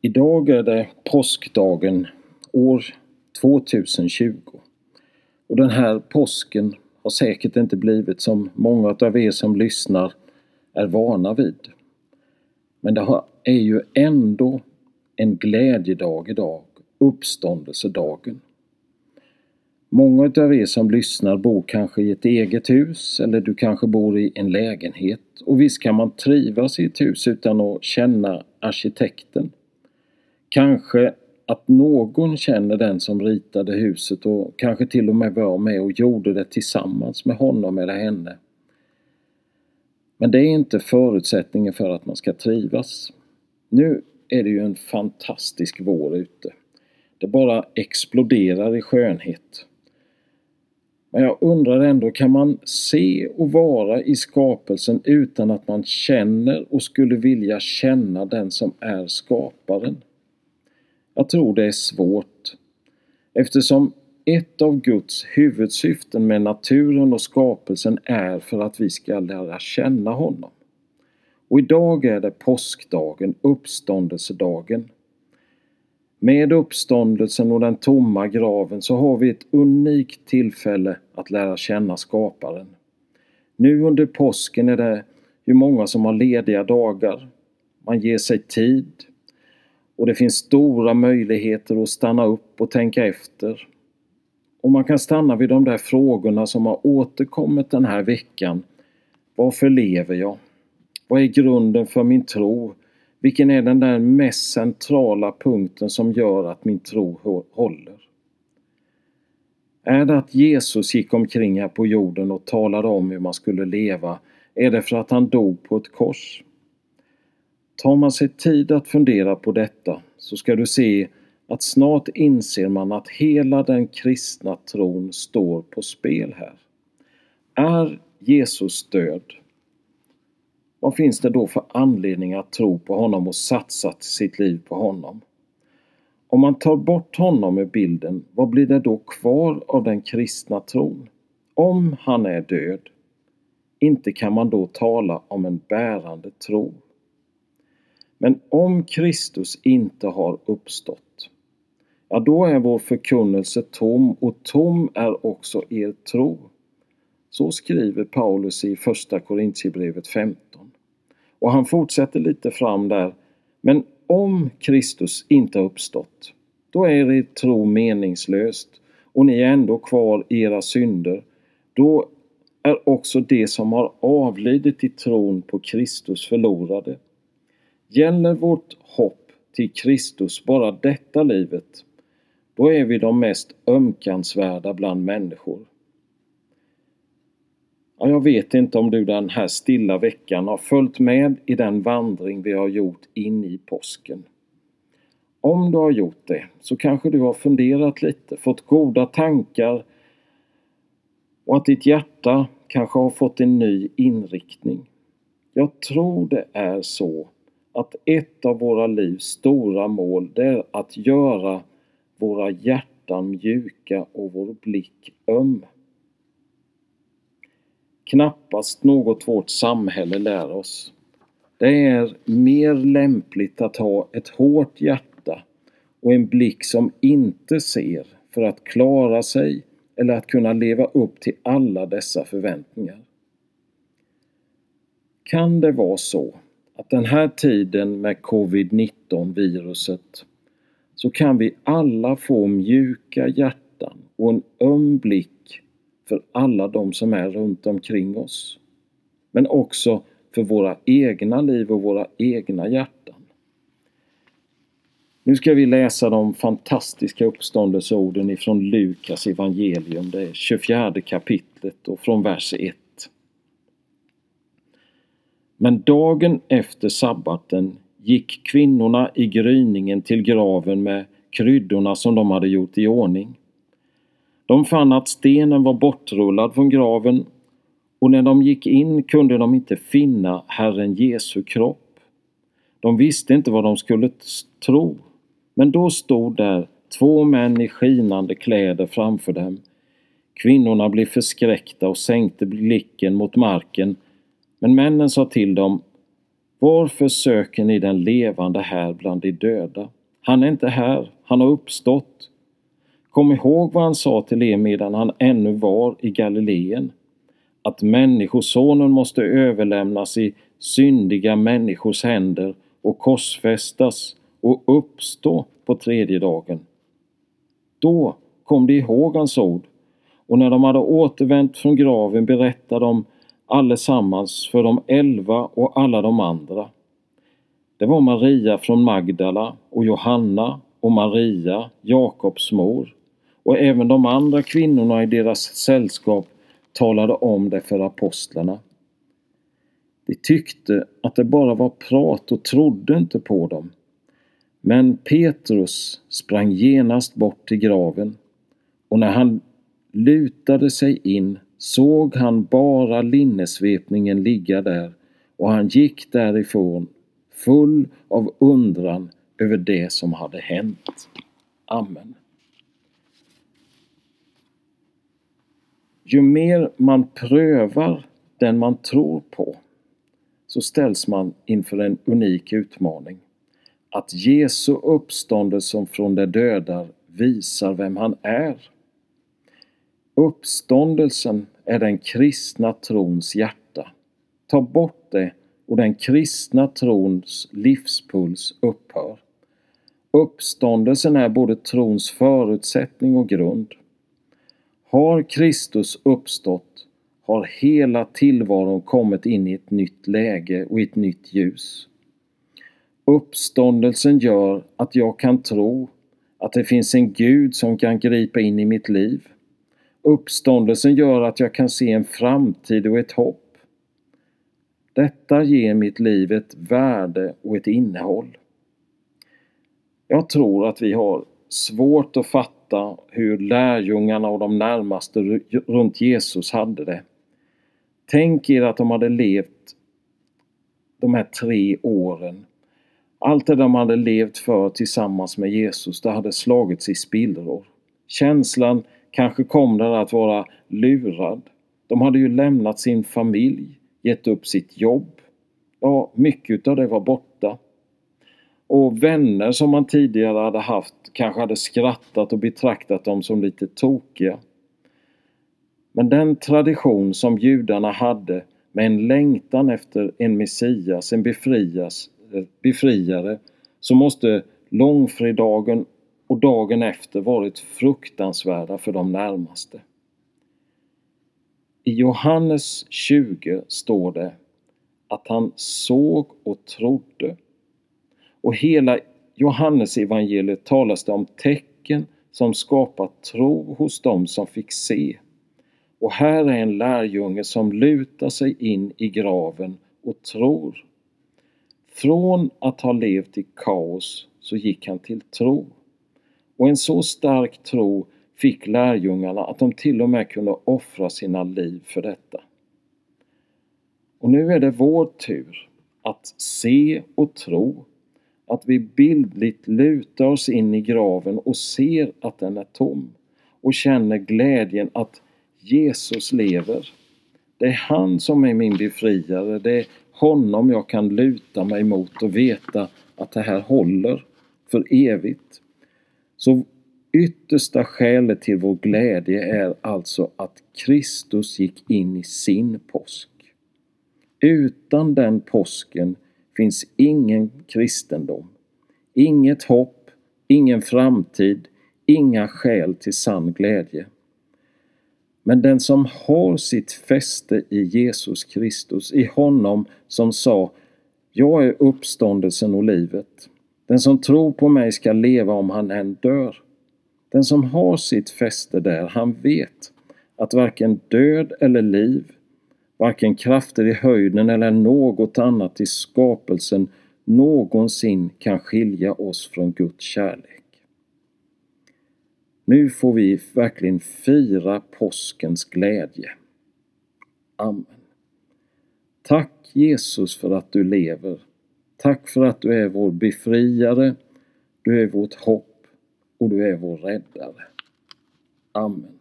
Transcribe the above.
Idag är det påskdagen år 2020. Och den här påsken har säkert inte blivit som många av er som lyssnar är vana vid. Men det är ju ändå en glädjedag idag, uppståndelsedagen. Många av er som lyssnar bor kanske i ett eget hus eller du kanske bor i en lägenhet och visst kan man trivas i ett hus utan att känna arkitekten. Kanske att någon känner den som ritade huset och kanske till och med var med och gjorde det tillsammans med honom eller henne. Men det är inte förutsättningen för att man ska trivas. Nu är det ju en fantastisk vår ute. Det bara exploderar i skönhet. Men jag undrar ändå, kan man se och vara i skapelsen utan att man känner och skulle vilja känna den som är skaparen? Jag tror det är svårt. Eftersom ett av Guds huvudsyften med naturen och skapelsen är för att vi ska lära känna honom. Och idag är det påskdagen, uppståndelsedagen. Med uppståndelsen och den tomma graven så har vi ett unikt tillfälle att lära känna skaparen. Nu under påsken är det ju många som har lediga dagar. Man ger sig tid, och det finns stora möjligheter att stanna upp och tänka efter. Och man kan stanna vid de där frågorna som har återkommit den här veckan. Varför lever jag? Vad är grunden för min tro? Vilken är den där mest centrala punkten som gör att min tro håller? Är det att Jesus gick omkring här på jorden och talade om hur man skulle leva? Är det för att han dog på ett kors? Tar man sig tid att fundera på detta så ska du se att snart inser man att hela den kristna tron står på spel här. Är Jesus död? Vad finns det då för anledning att tro på honom och satsa sitt liv på honom? Om man tar bort honom ur bilden, vad blir det då kvar av den kristna tron? Om han är död, inte kan man då tala om en bärande tro. Men om Kristus inte har uppstått, ja då är vår förkunnelse tom och tom är också er tro. Så skriver Paulus i Första Korintierbrevet 15. Och han fortsätter lite fram där. Men om Kristus inte har uppstått, då är er tro meningslöst och ni är ändå kvar i era synder. Då är också de som har avlidit i tron på Kristus förlorade. Gäller vårt hopp till Kristus bara detta livet, då är vi de mest ömkansvärda bland människor. Ja, jag vet inte om du den här stilla veckan har följt med i den vandring vi har gjort in i påsken. Om du har gjort det så kanske du har funderat lite, fått goda tankar och att ditt hjärta kanske har fått en ny inriktning. Jag tror det är så att ett av våra livs stora mål det är att göra våra hjärtan mjuka och vår blick öm. Knappast något vårt samhälle lär oss. Det är mer lämpligt att ha ett hårt hjärta och en blick som inte ser för att klara sig eller att kunna leva upp till alla dessa förväntningar. Kan det vara så att den här tiden med covid-19 viruset så kan vi alla få mjuka hjärtan och en öm blick för alla de som är runt omkring oss. Men också för våra egna liv och våra egna hjärtan. Nu ska vi läsa de fantastiska uppståndelseorden ifrån Lukas evangelium, det 24 kapitlet och från vers 1. Men dagen efter sabbaten gick kvinnorna i gryningen till graven med kryddorna som de hade gjort i ordning. De fann att stenen var bortrullad från graven och när de gick in kunde de inte finna Herren Jesu kropp. De visste inte vad de skulle tro. Men då stod där två män i skinande kläder framför dem. Kvinnorna blev förskräckta och sänkte blicken mot marken men männen sa till dem Varför söker ni den levande här bland de döda? Han är inte här, han har uppstått. Kom ihåg vad han sa till er medan han ännu var i Galileen. Att Människosonen måste överlämnas i syndiga människors händer och korsfästas och uppstå på tredje dagen. Då kom de ihåg hans ord och när de hade återvänt från graven berättade de allesammans för de elva och alla de andra. Det var Maria från Magdala och Johanna och Maria, Jakobs mor och även de andra kvinnorna i deras sällskap talade om det för apostlarna. De tyckte att det bara var prat och trodde inte på dem. Men Petrus sprang genast bort till graven och när han lutade sig in såg han bara linnesvepningen ligga där och han gick därifrån full av undran över det som hade hänt. Amen. Ju mer man prövar den man tror på så ställs man inför en unik utmaning. Att Jesu uppståndelse från de döda visar vem han är. Uppståndelsen är den kristna trons hjärta. Ta bort det och den kristna trons livspuls upphör. Uppståndelsen är både trons förutsättning och grund. Har Kristus uppstått har hela tillvaron kommit in i ett nytt läge och i ett nytt ljus. Uppståndelsen gör att jag kan tro att det finns en Gud som kan gripa in i mitt liv. Uppståndelsen gör att jag kan se en framtid och ett hopp. Detta ger mitt liv ett värde och ett innehåll. Jag tror att vi har svårt att fatta hur lärjungarna och de närmaste runt Jesus hade det. Tänk er att de hade levt de här tre åren. Allt det de hade levt för tillsammans med Jesus, det hade slagits i spillror. Känslan kanske kom den att vara lurad. De hade ju lämnat sin familj, gett upp sitt jobb. Ja, mycket av det var borta. Och vänner som man tidigare hade haft kanske hade skrattat och betraktat dem som lite tokiga. Men den tradition som judarna hade med en längtan efter en Messias, en befrias, befriare, så måste långfredagen och dagen efter varit fruktansvärda för de närmaste. I Johannes 20 står det att han såg och trodde. Och hela Johannes evangeliet talas det om tecken som skapat tro hos dem som fick se. Och här är en lärjunge som lutar sig in i graven och tror. Från att ha levt i kaos så gick han till tro. Och en så stark tro fick lärjungarna att de till och med kunde offra sina liv för detta. Och nu är det vår tur att se och tro att vi bildligt lutar oss in i graven och ser att den är tom och känner glädjen att Jesus lever. Det är han som är min befriare. Det är honom jag kan luta mig mot och veta att det här håller för evigt. Så yttersta skälet till vår glädje är alltså att Kristus gick in i sin påsk. Utan den påsken finns ingen kristendom, inget hopp, ingen framtid, inga skäl till sann glädje. Men den som har sitt fäste i Jesus Kristus, i honom som sa Jag är uppståndelsen och livet. Den som tror på mig ska leva om han än dör. Den som har sitt fäste där, han vet att varken död eller liv, varken krafter i höjden eller något annat i skapelsen någonsin kan skilja oss från Guds kärlek. Nu får vi verkligen fira påskens glädje. Amen. Tack Jesus för att du lever. Tack för att du är vår befriare, du är vårt hopp och du är vår räddare. Amen.